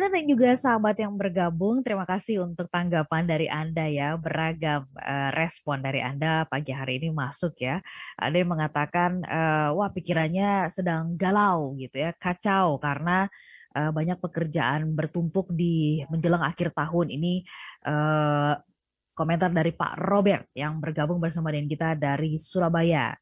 Dan juga sahabat yang bergabung, terima kasih untuk tanggapan dari Anda ya. Beragam uh, respon dari Anda pagi hari ini masuk ya. Ada yang mengatakan, uh, wah pikirannya sedang galau gitu ya, kacau karena uh, banyak pekerjaan bertumpuk di menjelang akhir tahun ini. Uh, komentar dari Pak Robert yang bergabung bersama dengan kita dari Surabaya.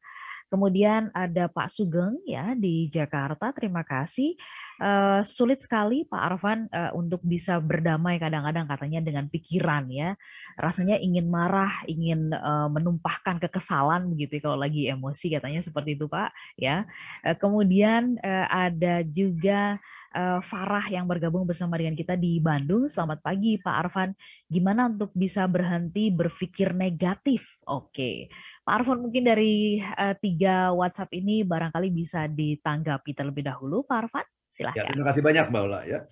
Kemudian ada Pak Sugeng ya di Jakarta. Terima kasih uh, sulit sekali Pak Arfan uh, untuk bisa berdamai kadang-kadang katanya dengan pikiran ya. Rasanya ingin marah, ingin uh, menumpahkan kekesalan begitu ya, kalau lagi emosi katanya seperti itu Pak ya. Uh, kemudian uh, ada juga uh, Farah yang bergabung bersama dengan kita di Bandung. Selamat pagi Pak Arfan. Gimana untuk bisa berhenti berpikir negatif? Oke. Pak Arfan mungkin dari uh, tiga WhatsApp ini barangkali bisa ditanggapi terlebih dahulu Pak Arfan. Silahkan. Ya, terima kasih banyak Mbak Ola. Ya.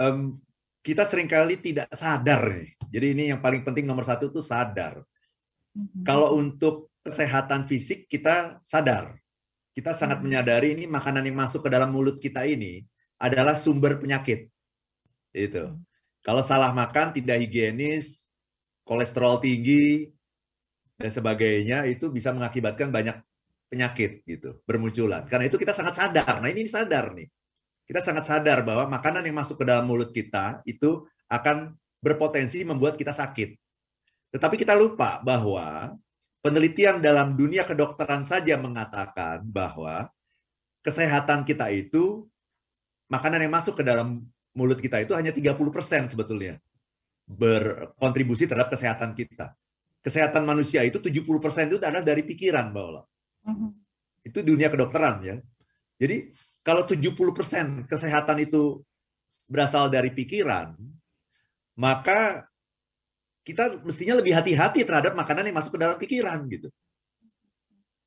Um, kita sering kali tidak sadar nih. Jadi ini yang paling penting nomor satu itu sadar. Mm-hmm. Kalau untuk kesehatan fisik kita sadar. Kita sangat mm-hmm. menyadari ini makanan yang masuk ke dalam mulut kita ini adalah sumber penyakit. Itu. Mm-hmm. Kalau salah makan tidak higienis, kolesterol tinggi dan sebagainya itu bisa mengakibatkan banyak penyakit gitu bermunculan. Karena itu kita sangat sadar. Nah ini sadar nih kita sangat sadar bahwa makanan yang masuk ke dalam mulut kita itu akan berpotensi membuat kita sakit. Tetapi kita lupa bahwa penelitian dalam dunia kedokteran saja mengatakan bahwa kesehatan kita itu makanan yang masuk ke dalam mulut kita itu hanya 30% sebetulnya berkontribusi terhadap kesehatan kita. Kesehatan manusia itu 70% itu adalah dari pikiran, Mbak Ola. Mhm. Itu dunia kedokteran ya. Jadi kalau 70% kesehatan itu berasal dari pikiran, maka kita mestinya lebih hati-hati terhadap makanan yang masuk ke dalam pikiran gitu.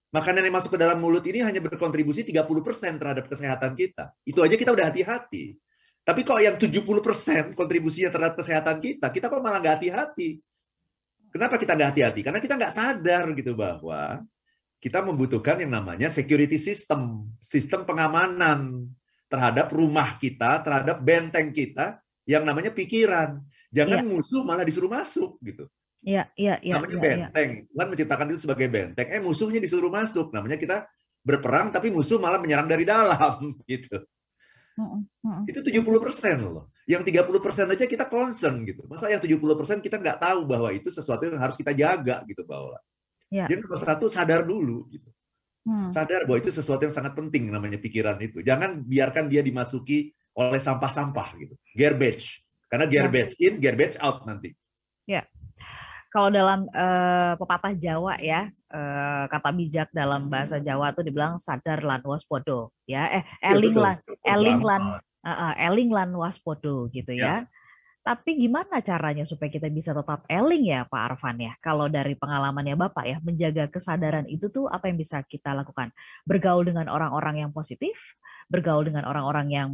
Makanan yang masuk ke dalam mulut ini hanya berkontribusi 30% terhadap kesehatan kita. Itu aja kita udah hati-hati. Tapi kok yang 70% kontribusinya terhadap kesehatan kita, kita kok malah nggak hati-hati. Kenapa kita nggak hati-hati? Karena kita nggak sadar gitu bahwa kita membutuhkan yang namanya security system, sistem pengamanan terhadap rumah kita, terhadap benteng kita yang namanya pikiran. Jangan ya. musuh malah disuruh masuk gitu. Iya, iya, iya. Namanya ya, benteng. Ya. Tuhan menciptakan itu sebagai benteng. Eh musuhnya disuruh masuk. Namanya kita berperang tapi musuh malah menyerang dari dalam gitu. Uh, uh, uh. Itu 70% loh. Yang 30% aja kita concern gitu. Masa yang 70% kita nggak tahu bahwa itu sesuatu yang harus kita jaga gitu bahwa. Ya. Jadi nomor satu sadar dulu gitu. Hmm. Sadar bahwa itu sesuatu yang sangat penting namanya pikiran itu. Jangan biarkan dia dimasuki oleh sampah-sampah gitu. Garbage. Karena ya. garbage ya. in, garbage out nanti. Ya. Kalau dalam uh, pepatah Jawa ya, uh, kata bijak dalam bahasa Jawa tuh dibilang sadar lan waspodo ya. Eh eling ya, lan eling lan uh, eling lan waspodo gitu ya. ya. Tapi gimana caranya supaya kita bisa tetap eling ya Pak Arfan ya? Kalau dari pengalamannya Bapak ya, menjaga kesadaran itu tuh apa yang bisa kita lakukan? Bergaul dengan orang-orang yang positif, bergaul dengan orang-orang yang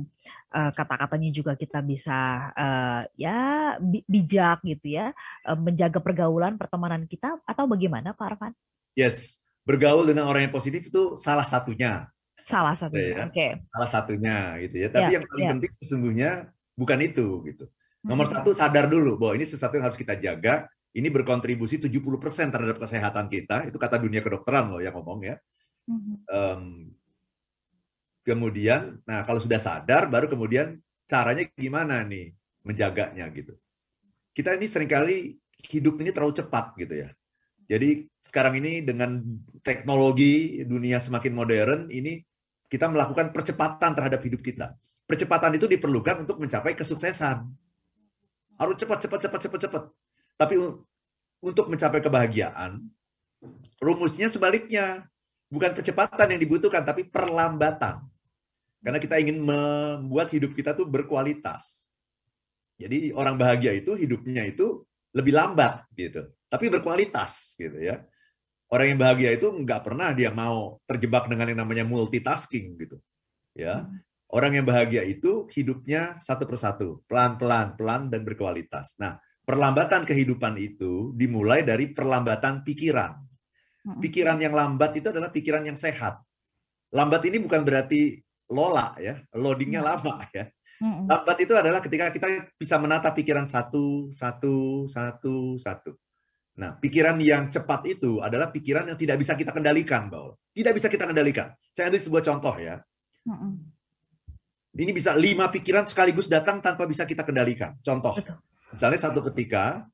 uh, kata-katanya juga kita bisa uh, ya bijak gitu ya, uh, menjaga pergaulan pertemanan kita atau bagaimana Pak Arfan? Yes, bergaul dengan orang yang positif itu salah satunya. Salah satunya, ya. oke. Okay. Salah satunya gitu ya. Tapi yeah, yang paling yeah. penting sesungguhnya bukan itu gitu Nomor satu sadar dulu bahwa ini sesuatu yang harus kita jaga. Ini berkontribusi 70% terhadap kesehatan kita. Itu kata dunia kedokteran loh yang ngomong ya. Um, kemudian, nah kalau sudah sadar, baru kemudian caranya gimana nih menjaganya gitu. Kita ini sering kali hidup ini terlalu cepat gitu ya. Jadi sekarang ini dengan teknologi dunia semakin modern, ini kita melakukan percepatan terhadap hidup kita. Percepatan itu diperlukan untuk mencapai kesuksesan. Harus cepat, cepat, cepat, cepat, cepat. Tapi untuk mencapai kebahagiaan, rumusnya sebaliknya. Bukan kecepatan yang dibutuhkan, tapi perlambatan. Karena kita ingin membuat hidup kita tuh berkualitas. Jadi orang bahagia itu hidupnya itu lebih lambat gitu, tapi berkualitas gitu ya. Orang yang bahagia itu nggak pernah dia mau terjebak dengan yang namanya multitasking gitu. Ya, Orang yang bahagia itu hidupnya satu persatu, pelan-pelan, pelan dan berkualitas. Nah, perlambatan kehidupan itu dimulai dari perlambatan pikiran. Pikiran yang lambat itu adalah pikiran yang sehat. Lambat ini bukan berarti lola ya, loadingnya lama ya. Lambat itu adalah ketika kita bisa menata pikiran satu, satu, satu, satu. Nah, pikiran yang cepat itu adalah pikiran yang tidak bisa kita kendalikan, Baul. Tidak bisa kita kendalikan. Saya ambil sebuah contoh ya. Ini bisa lima pikiran sekaligus datang tanpa bisa kita kendalikan. Contoh, misalnya satu ketika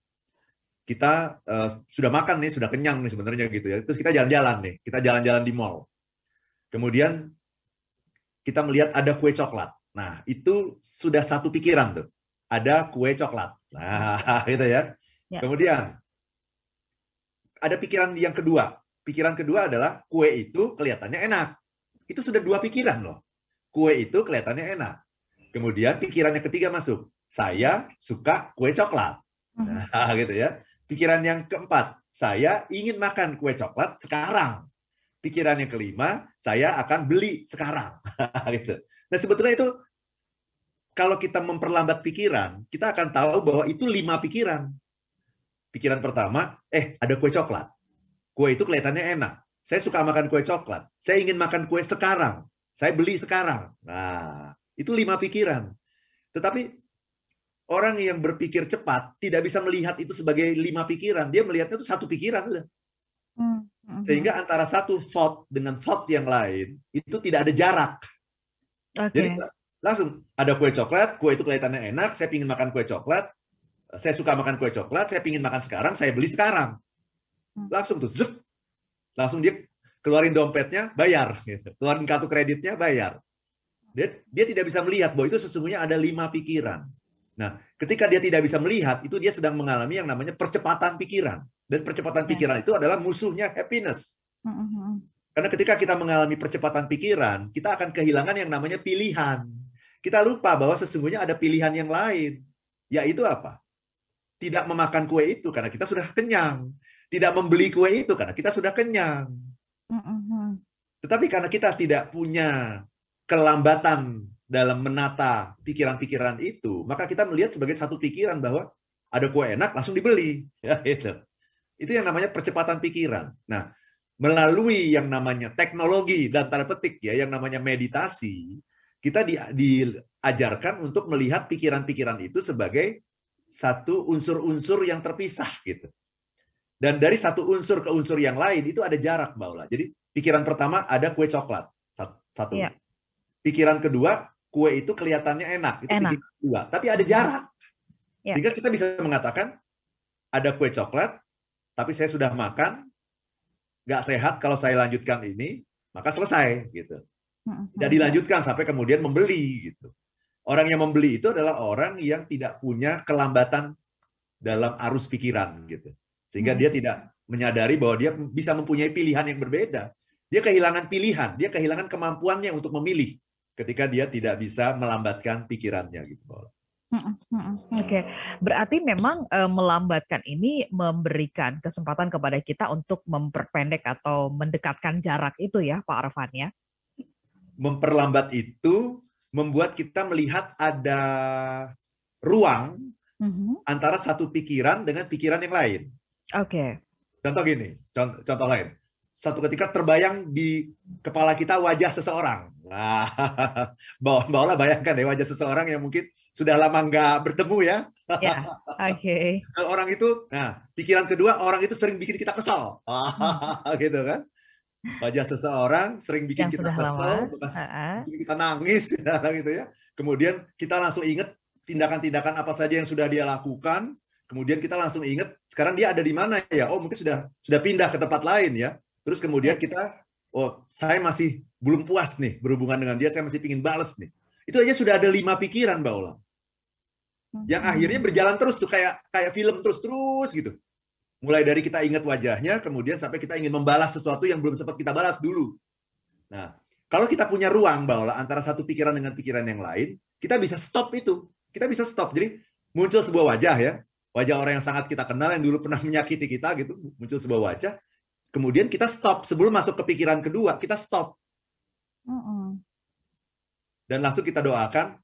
kita uh, sudah makan nih, sudah kenyang nih sebenarnya gitu ya. Terus kita jalan-jalan nih, kita jalan-jalan di mall. Kemudian kita melihat ada kue coklat. Nah, itu sudah satu pikiran tuh. Ada kue coklat. Nah, gitu ya. ya. Kemudian ada pikiran yang kedua. Pikiran kedua adalah kue itu kelihatannya enak. Itu sudah dua pikiran loh. Kue itu kelihatannya enak. Kemudian pikiran yang ketiga masuk. Saya suka kue coklat. Mhm. Nah, gitu ya. Pikiran yang keempat, saya ingin makan kue coklat sekarang. Pikiran yang kelima, saya akan beli sekarang. gitu. Nah sebetulnya itu kalau kita memperlambat pikiran, kita akan tahu bahwa itu lima pikiran. Pikiran pertama, eh ada kue coklat. Kue itu kelihatannya enak. Saya suka makan kue coklat. Saya ingin makan kue sekarang. Saya beli sekarang. Nah, itu lima pikiran. Tetapi Orang yang berpikir cepat tidak bisa melihat itu sebagai lima pikiran. Dia melihatnya itu satu pikiran. Udah. Hmm, hmm, Sehingga antara satu thought dengan thought yang lain, itu tidak ada jarak. Okay. Jadi langsung ada kue coklat, kue itu kelihatannya enak, saya ingin makan kue coklat, saya suka makan kue coklat, saya ingin makan sekarang, saya beli sekarang. Langsung tuh, zup, langsung dia keluarin dompetnya, bayar. Gitu. Keluarin kartu kreditnya, bayar. Dia, dia tidak bisa melihat bahwa itu sesungguhnya ada lima pikiran. Nah, ketika dia tidak bisa melihat, itu dia sedang mengalami yang namanya percepatan pikiran. Dan percepatan ya. pikiran itu adalah musuhnya happiness. Karena ketika kita mengalami percepatan pikiran, kita akan kehilangan yang namanya pilihan. Kita lupa bahwa sesungguhnya ada pilihan yang lain. Yaitu apa? Tidak memakan kue itu karena kita sudah kenyang. Tidak membeli kue itu karena kita sudah kenyang. Tetapi karena kita tidak punya kelambatan dalam menata pikiran-pikiran itu, maka kita melihat sebagai satu pikiran bahwa ada kue enak langsung dibeli, ya itu. Itu yang namanya percepatan pikiran. Nah, melalui yang namanya teknologi dan tanda petik ya, yang namanya meditasi, kita di, diajarkan untuk melihat pikiran-pikiran itu sebagai satu unsur-unsur yang terpisah gitu. Dan dari satu unsur ke unsur yang lain itu ada jarak, Mbak Jadi pikiran pertama ada kue coklat. Satu. Ya. Pikiran kedua kue itu kelihatannya enak, itu enak. dua, tapi ada jarak. Ya. Sehingga kita bisa mengatakan ada kue coklat, tapi saya sudah makan, nggak sehat kalau saya lanjutkan ini, maka selesai gitu. Tidak dilanjutkan sampai kemudian membeli gitu. Orang yang membeli itu adalah orang yang tidak punya kelambatan dalam arus pikiran gitu. Sehingga dia tidak menyadari bahwa dia bisa mempunyai pilihan yang berbeda. Dia kehilangan pilihan, dia kehilangan kemampuannya untuk memilih ketika dia tidak bisa melambatkan pikirannya gitu. Oke, okay. berarti memang e, melambatkan ini memberikan kesempatan kepada kita untuk memperpendek atau mendekatkan jarak itu ya, Pak Arfan ya? Memperlambat itu membuat kita melihat ada ruang uh-huh. antara satu pikiran dengan pikiran yang lain. Oke. Okay. Contoh gini, contoh, contoh lain satu ketika terbayang di kepala kita wajah seseorang. Nah, bawa-bawa bayangkan deh wajah seseorang yang mungkin sudah lama nggak bertemu ya. Ya, oke. Okay. orang itu, nah pikiran kedua orang itu sering bikin kita kesal, hmm. gitu kan? Wajah seseorang sering bikin yang kita kesal, bekas, bikin kita nangis, gitu ya. Kemudian kita langsung ingat tindakan-tindakan apa saja yang sudah dia lakukan. Kemudian kita langsung ingat sekarang dia ada di mana ya? Oh mungkin sudah sudah pindah ke tempat lain ya. Terus kemudian kita, oh saya masih belum puas nih berhubungan dengan dia, saya masih ingin balas nih. Itu aja sudah ada lima pikiran, Mbak Ola. Yang hmm. akhirnya berjalan terus tuh kayak kayak film terus terus gitu. Mulai dari kita ingat wajahnya, kemudian sampai kita ingin membalas sesuatu yang belum sempat kita balas dulu. Nah, kalau kita punya ruang, Ola, antara satu pikiran dengan pikiran yang lain, kita bisa stop itu. Kita bisa stop. Jadi muncul sebuah wajah ya, wajah orang yang sangat kita kenal yang dulu pernah menyakiti kita gitu, muncul sebuah wajah, Kemudian kita stop sebelum masuk ke pikiran kedua, kita stop. Dan langsung kita doakan,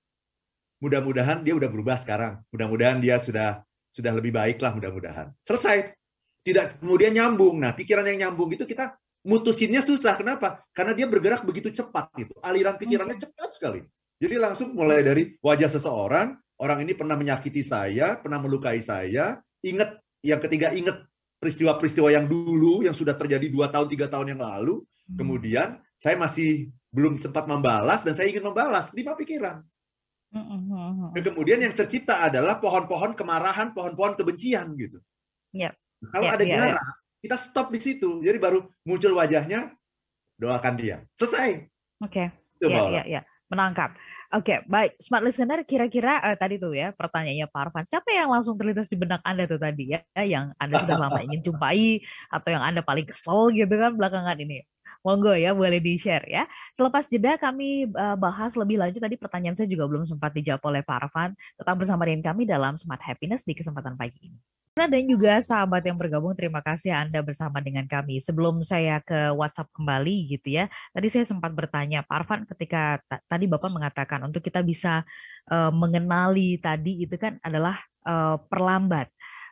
mudah-mudahan dia udah berubah sekarang. Mudah-mudahan dia sudah sudah lebih baik lah mudah-mudahan. Selesai. Tidak kemudian nyambung. Nah, pikiran yang nyambung itu kita mutusinnya susah. Kenapa? Karena dia bergerak begitu cepat gitu. Aliran pikirannya cepat sekali. Jadi langsung mulai dari wajah seseorang, orang ini pernah menyakiti saya, pernah melukai saya, ingat yang ketiga ingat peristiwa-peristiwa yang dulu yang sudah terjadi dua tahun tiga tahun yang lalu, hmm. kemudian saya masih belum sempat membalas dan saya ingin membalas lima pikiran. Hmm, hmm, dan kemudian yang tercipta adalah pohon-pohon kemarahan, pohon-pohon kebencian gitu. Yep. Kalau yep, ada jarak, yep. kita stop di situ. Jadi baru muncul wajahnya, doakan dia. Selesai. Oke. Okay. Iya, iya, iya. Menangkap. Oke, okay, baik. Smart listener, kira-kira uh, tadi tuh ya pertanyaannya Pak Arfan, siapa yang langsung terlintas di benak Anda tuh tadi ya, yang Anda sudah lama ingin jumpai atau yang Anda paling kesel gitu kan belakangan ini? Monggo ya, boleh di-share ya. Selepas jeda kami uh, bahas lebih lanjut tadi pertanyaan saya juga belum sempat dijawab oleh Pak Arfan. Tetap bersama dengan kami dalam Smart Happiness di kesempatan pagi ini. Nah, dan juga sahabat yang bergabung, terima kasih Anda bersama dengan kami. Sebelum saya ke WhatsApp kembali gitu ya, tadi saya sempat bertanya, Pak Arfan ketika tadi Bapak mengatakan untuk kita bisa uh, mengenali tadi itu kan adalah uh, perlambat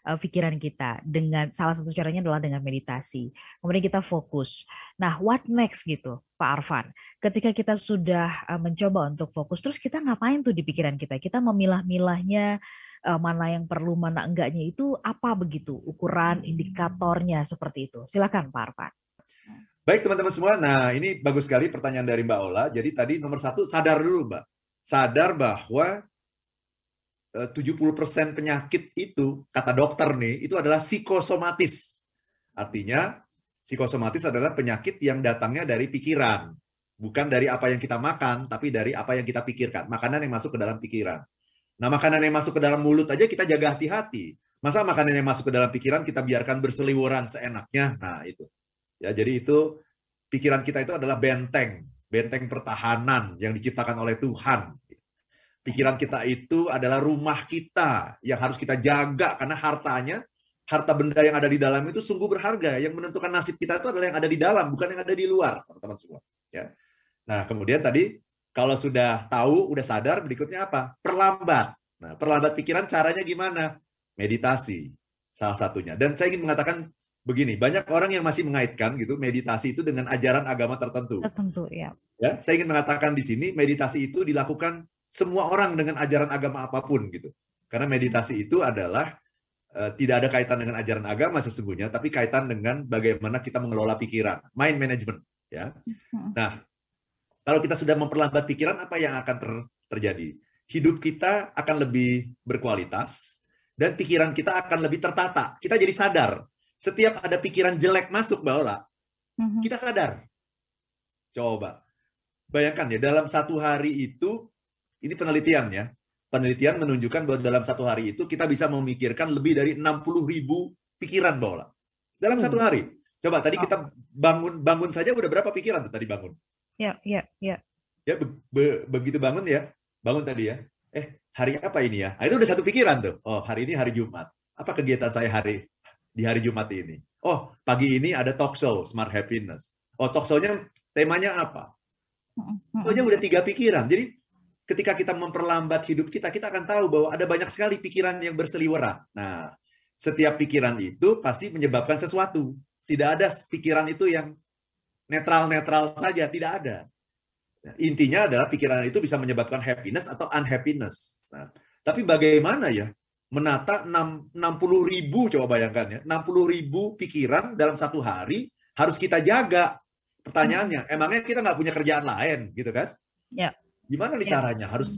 uh, pikiran kita dengan salah satu caranya adalah dengan meditasi. Kemudian kita fokus. Nah, what next gitu, Pak Arfan? Ketika kita sudah uh, mencoba untuk fokus, terus kita ngapain tuh di pikiran kita? Kita memilah-milahnya uh, mana yang perlu, mana enggaknya itu apa begitu ukuran indikatornya seperti itu. Silakan Pak Arfan. Baik teman-teman semua, nah ini bagus sekali pertanyaan dari Mbak Ola. Jadi tadi nomor satu sadar dulu Mbak, sadar bahwa 70% eh, penyakit itu kata dokter nih itu adalah psikosomatis. Artinya psikosomatis adalah penyakit yang datangnya dari pikiran, bukan dari apa yang kita makan, tapi dari apa yang kita pikirkan. Makanan yang masuk ke dalam pikiran. Nah, makanan yang masuk ke dalam mulut aja kita jaga hati-hati. Masa makanan yang masuk ke dalam pikiran kita biarkan berseliweran seenaknya? Nah, itu. Ya, jadi itu pikiran kita itu adalah benteng, benteng pertahanan yang diciptakan oleh Tuhan. Pikiran kita itu adalah rumah kita yang harus kita jaga karena hartanya, harta benda yang ada di dalam itu sungguh berharga. Yang menentukan nasib kita itu adalah yang ada di dalam, bukan yang ada di luar, teman-teman semua. Ya. Nah, kemudian tadi kalau sudah tahu, udah sadar, berikutnya apa? Perlambat. Nah, perlambat pikiran caranya gimana? Meditasi salah satunya. Dan saya ingin mengatakan begini, banyak orang yang masih mengaitkan gitu meditasi itu dengan ajaran agama tertentu. Tertentu, ya. Ya, saya ingin mengatakan di sini meditasi itu dilakukan semua orang dengan ajaran agama apa pun gitu. Karena meditasi itu adalah uh, tidak ada kaitan dengan ajaran agama sesungguhnya, tapi kaitan dengan bagaimana kita mengelola pikiran, mind management, ya. Hmm. Nah, kalau kita sudah memperlambat pikiran, apa yang akan ter terjadi? Hidup kita akan lebih berkualitas, dan pikiran kita akan lebih tertata. Kita jadi sadar. Setiap ada pikiran jelek masuk, Mbak Ola, mm-hmm. kita sadar. Coba. Bayangkan ya, dalam satu hari itu, ini penelitian ya, penelitian menunjukkan bahwa dalam satu hari itu kita bisa memikirkan lebih dari 60 ribu pikiran, Mbak Ola. Dalam satu hmm. hari. Coba tadi kita bangun bangun saja udah berapa pikiran tuh tadi bangun? Ya, ya, ya. Ya be, be, begitu bangun ya, bangun tadi ya. Eh, hari apa ini ya? Nah, itu udah satu pikiran tuh. Oh, hari ini hari Jumat. Apa kegiatan saya hari di hari Jumat ini? Oh, pagi ini ada talk show Smart Happiness. Oh, talk show-nya temanya apa? Oh, aja udah tiga pikiran. Jadi ketika kita memperlambat hidup kita, kita akan tahu bahwa ada banyak sekali pikiran yang berseliweran. Nah, setiap pikiran itu pasti menyebabkan sesuatu. Tidak ada pikiran itu yang netral-netral saja, tidak ada. Intinya adalah pikiran itu bisa menyebabkan happiness atau unhappiness. Nah, tapi bagaimana ya menata 60 ribu, coba bayangkan ya, 60 ribu pikiran dalam satu hari harus kita jaga. Pertanyaannya, emangnya kita nggak punya kerjaan lain gitu kan? Ya. Gimana nih ya. caranya? Harus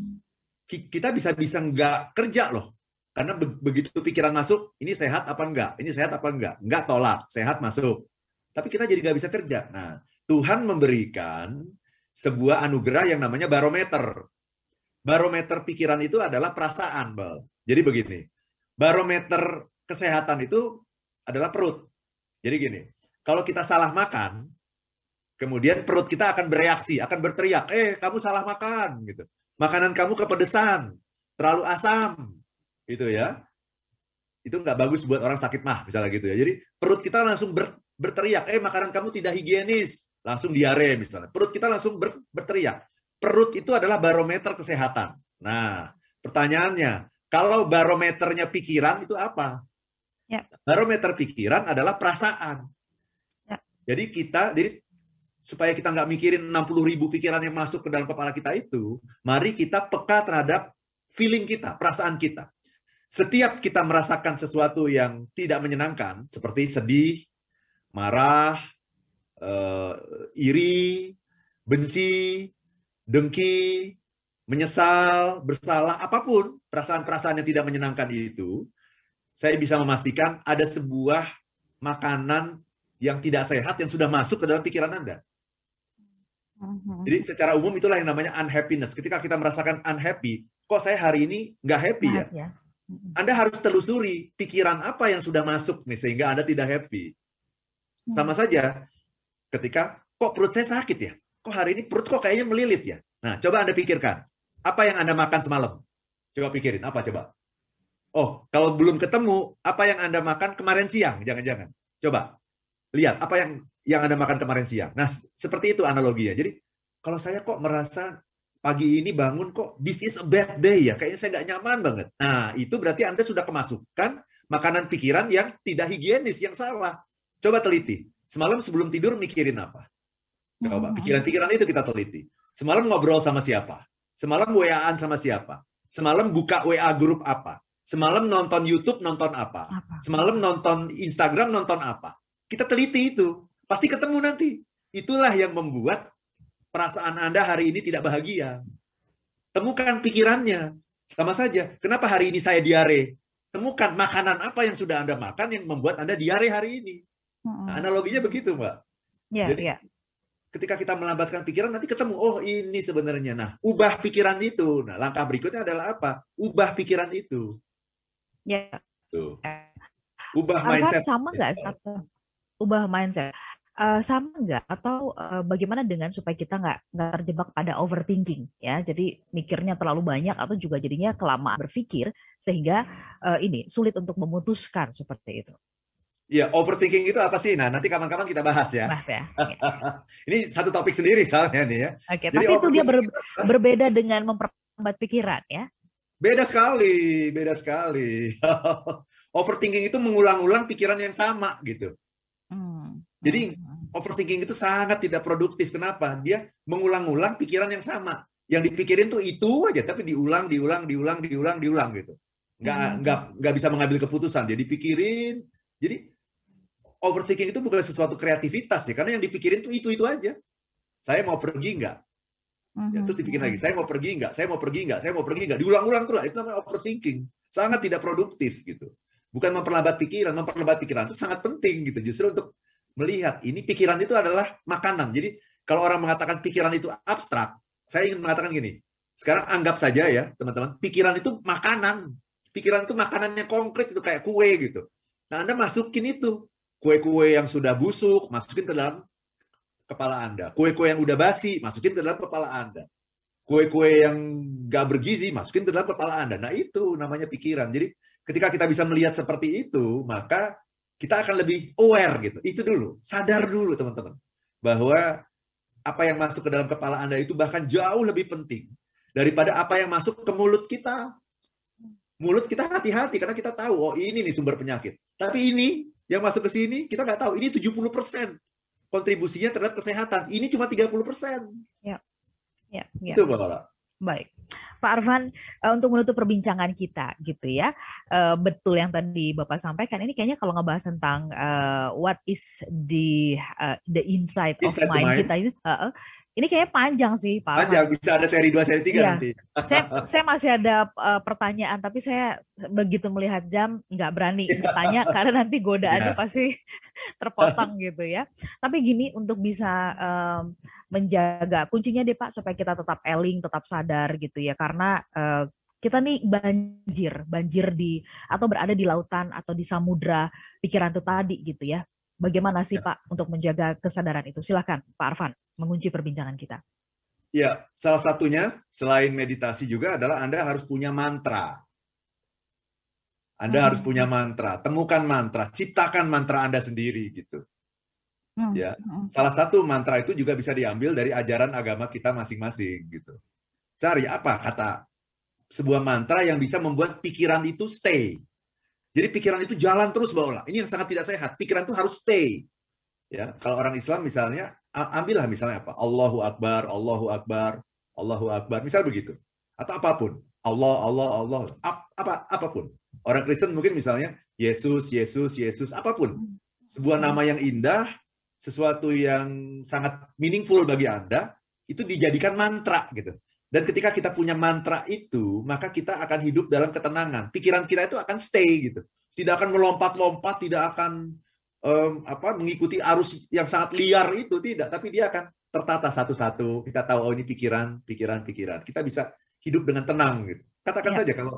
kita bisa-bisa nggak kerja loh. Karena begitu pikiran masuk, ini sehat apa enggak? Ini sehat apa enggak? Enggak tolak, sehat masuk. Tapi kita jadi nggak bisa kerja. Nah, Tuhan memberikan sebuah anugerah yang namanya barometer. Barometer pikiran itu adalah perasaan, Bal. Jadi begini, barometer kesehatan itu adalah perut. Jadi gini, kalau kita salah makan, kemudian perut kita akan bereaksi, akan berteriak, eh kamu salah makan, gitu. Makanan kamu kepedesan, terlalu asam, gitu ya. Itu nggak bagus buat orang sakit mah, misalnya gitu ya. Jadi perut kita langsung ber, berteriak, eh makanan kamu tidak higienis, langsung diare misalnya. Perut kita langsung ber, berteriak. Perut itu adalah barometer kesehatan. Nah, pertanyaannya, kalau barometernya pikiran itu apa? Ya. Barometer pikiran adalah perasaan. Ya. Jadi kita, jadi supaya kita nggak mikirin 60 ribu pikiran yang masuk ke dalam kepala kita itu, mari kita peka terhadap feeling kita, perasaan kita. Setiap kita merasakan sesuatu yang tidak menyenangkan, seperti sedih, marah, uh, iri, benci, dengki, menyesal, bersalah, apa pun perasaan-perasaan yang tidak menyenangkan itu, saya bisa memastikan ada sebuah makanan yang tidak sehat yang sudah masuk ke dalam pikiran Anda. Mhm. Jadi secara umum itulah yang namanya unhappiness. Ketika kita merasakan unhappy, kok saya hari ini nggak happy ya? ya? Mhm. Anda harus telusuri pikiran apa yang sudah masuk nih sehingga Anda tidak happy. Sama mhm. saja ketika kok perut saya sakit ya? Kok hari ini perut kok kayaknya melilit ya? Nah, coba Anda pikirkan. Apa yang Anda makan semalam? Coba pikirin, apa coba? Oh, kalau belum ketemu, apa yang Anda makan kemarin siang? Jangan-jangan. Coba lihat apa yang yang Anda makan kemarin siang. Nah, seperti itu analoginya. Jadi, kalau saya kok merasa pagi ini bangun kok this is a bad day ya, kayaknya saya nggak nyaman banget. Nah, itu berarti Anda sudah kemasukan makanan pikiran yang tidak higienis, yang salah. Coba teliti. Semalam sebelum tidur mikirin apa? Coba, hmm. pikiran-pikiran itu kita teliti. Semalam ngobrol sama siapa? Semalam WA-an sama siapa? Semalam buka WA grup apa? Semalam nonton YouTube nonton apa? Semalam nonton Instagram nonton apa? Kita teliti itu. Pasti ketemu nanti. Itulah yang membuat perasaan Anda hari ini tidak bahagia. Temukan pikirannya. Sama saja. Kenapa hari ini saya diare? Temukan makanan apa yang sudah Anda makan yang membuat Anda diare hari ini. Nah, analoginya begitu, Mbak. Ya, Jadi, ya. ketika kita melambatkan pikiran, nanti ketemu, oh ini sebenarnya. Nah, ubah pikiran itu. Nah, langkah berikutnya adalah apa? Ubah pikiran itu. Ya. Tuh. Ubah mindset. Sama nggak? Ubah mindset uh, sama nggak atau uh, bagaimana dengan supaya kita nggak nggak terjebak pada overthinking ya jadi mikirnya terlalu banyak atau juga jadinya kelamaan berpikir sehingga uh, ini sulit untuk memutuskan seperti itu Iya, overthinking itu apa sih? Nah, nanti kapan-kapan kita bahas ya. Bahas ya. Ini satu topik sendiri soalnya nih ya. Oke, Jadi tapi itu dia ber, berbeda dengan memperlambat pikiran ya. Beda sekali, beda sekali. overthinking itu mengulang-ulang pikiran yang sama gitu. Hmm. Jadi overthinking itu sangat tidak produktif. Kenapa? Dia mengulang-ulang pikiran yang sama. Yang dipikirin tuh itu aja, tapi diulang, diulang, diulang, diulang, diulang gitu. Nggak, hmm. nggak, nggak bisa mengambil keputusan. Dia dipikirin. Jadi overthinking itu bukan sesuatu kreativitas ya, karena yang dipikirin tuh itu itu aja. Saya mau pergi nggak? Ya, terus dipikirin lagi, saya mau pergi nggak? Saya mau pergi nggak? Saya mau pergi nggak? Diulang-ulang terus. Itu namanya overthinking. Sangat tidak produktif gitu. Bukan memperlambat pikiran, memperlambat pikiran itu sangat penting gitu. Justru untuk melihat ini pikiran itu adalah makanan. Jadi kalau orang mengatakan pikiran itu abstrak, saya ingin mengatakan gini. Sekarang anggap saja ya, teman-teman, pikiran itu makanan. Pikiran itu makanan yang konkret itu kayak kue gitu. Nah, Anda masukin itu. Kue-kue yang sudah busuk, masukin ke dalam kepala Anda. Kue-kue yang udah basi, masukin ke dalam kepala Anda. Kue-kue yang gak bergizi, masukin ke dalam kepala Anda. Nah, itu namanya pikiran. Jadi, ketika kita bisa melihat seperti itu, maka kita akan lebih aware gitu. Itu dulu, sadar dulu teman-teman. Bahwa apa yang masuk ke dalam kepala Anda itu bahkan jauh lebih penting daripada apa yang masuk ke mulut kita. Mulut kita hati-hati karena kita tahu, oh ini nih sumber penyakit. Tapi ini yang masuk ke sini kita nggak tahu. Ini 70% kontribusinya terhadap kesehatan. Ini cuma 30%. Ya. Ya, ya. Itu Bapak. Baik. Pak Arfan, uh, untuk menutup perbincangan kita gitu ya, uh, betul yang tadi Bapak sampaikan. Ini kayaknya kalau ngebahas tentang uh, what is the uh, the inside of mind, mind kita itu, uh, ini kayaknya panjang sih Pak. Panjang, bisa ada seri 2, seri 3 iya. nanti. saya, saya masih ada uh, pertanyaan, tapi saya begitu melihat jam nggak berani bertanya karena nanti godaannya yeah. pasti terpotong gitu ya. Tapi gini untuk bisa um, menjaga kuncinya deh Pak supaya kita tetap eling, tetap sadar gitu ya karena uh, kita nih banjir, banjir di atau berada di lautan atau di samudra pikiran itu tadi gitu ya. Bagaimana sih ya. Pak untuk menjaga kesadaran itu? Silakan Pak Arfan mengunci perbincangan kita. Ya, salah satunya selain meditasi juga adalah Anda harus punya mantra. Anda hmm. harus punya mantra, temukan mantra, ciptakan mantra Anda sendiri gitu. Hmm. Ya, hmm. salah satu mantra itu juga bisa diambil dari ajaran agama kita masing-masing gitu. Cari apa kata sebuah mantra yang bisa membuat pikiran itu stay. Jadi pikiran itu jalan terus Ola. Ini yang sangat tidak sehat. Pikiran itu harus stay. Ya, kalau orang Islam misalnya ambillah misalnya apa? Allahu Akbar, Allahu Akbar, Allahu Akbar, misal begitu. Atau apa pun. Allah, Allah, Allah, apa apa pun. Orang Kristen mungkin misalnya Yesus, Yesus, Yesus, apa pun. Sebuah nama yang indah, sesuatu yang sangat meaningful bagi Anda, itu dijadikan mantra gitu. Dan ketika kita punya mantra itu, maka kita akan hidup dalam ketenangan. Pikiran kita itu akan stay gitu. Tidak akan melompat-lompat, tidak akan um, apa mengikuti arus yang sangat liar itu tidak, tapi dia akan tertata satu-satu. Kita tahu oh ini pikiran, pikiran, pikiran. Kita bisa hidup dengan tenang gitu. Katakan ya. saja kalau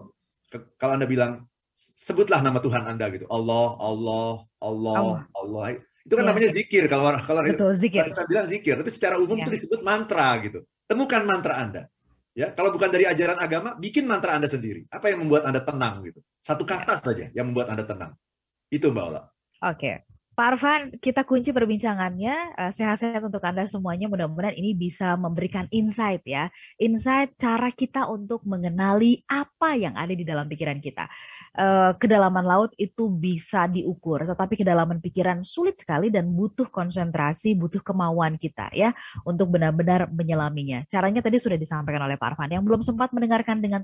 kalau Anda bilang sebutlah nama Tuhan Anda gitu. Allah, Allah, Allah, Allah. Allah. Itu kan ya. namanya zikir kalau orang kalau Betul, zikir. saya bilang zikir, tapi secara umum ya. itu disebut mantra gitu. Temukan mantra Anda. Ya, kalau bukan dari ajaran agama, bikin mantra Anda sendiri. Apa yang membuat Anda tenang gitu? Satu kata ya. saja yang membuat Anda tenang. Itu Mbak Ola. Oke. Pak Arfan, kita kunci perbincangannya. Eh, sehat-sehat untuk Anda semuanya. Mudah-mudahan ini bisa memberikan insight ya. Insight cara kita untuk mengenali apa yang ada di dalam pikiran kita. Eh, kedalaman laut itu bisa diukur, tetapi kedalaman pikiran sulit sekali dan butuh konsentrasi, butuh kemauan kita ya untuk benar-benar menyelaminya. Caranya tadi sudah disampaikan oleh Pak Arfan. Yang belum sempat mendengarkan dengan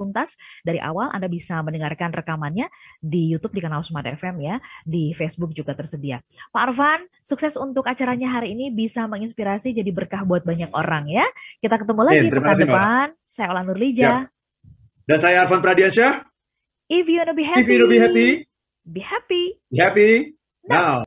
tuntas dari awal Anda bisa mendengarkan rekamannya di YouTube di kanal Smart FM ya, di Facebook juga tersedia. Pak Arfan, sukses untuk acaranya hari ini bisa menginspirasi jadi berkah buat banyak orang ya. Kita ketemu lagi eh, pekan depan. Saya Ola Nurlija. Ya. Dan saya Arfan Pradiansyah. If you wanna be happy, If you wanna be happy, be happy. Be happy now. now.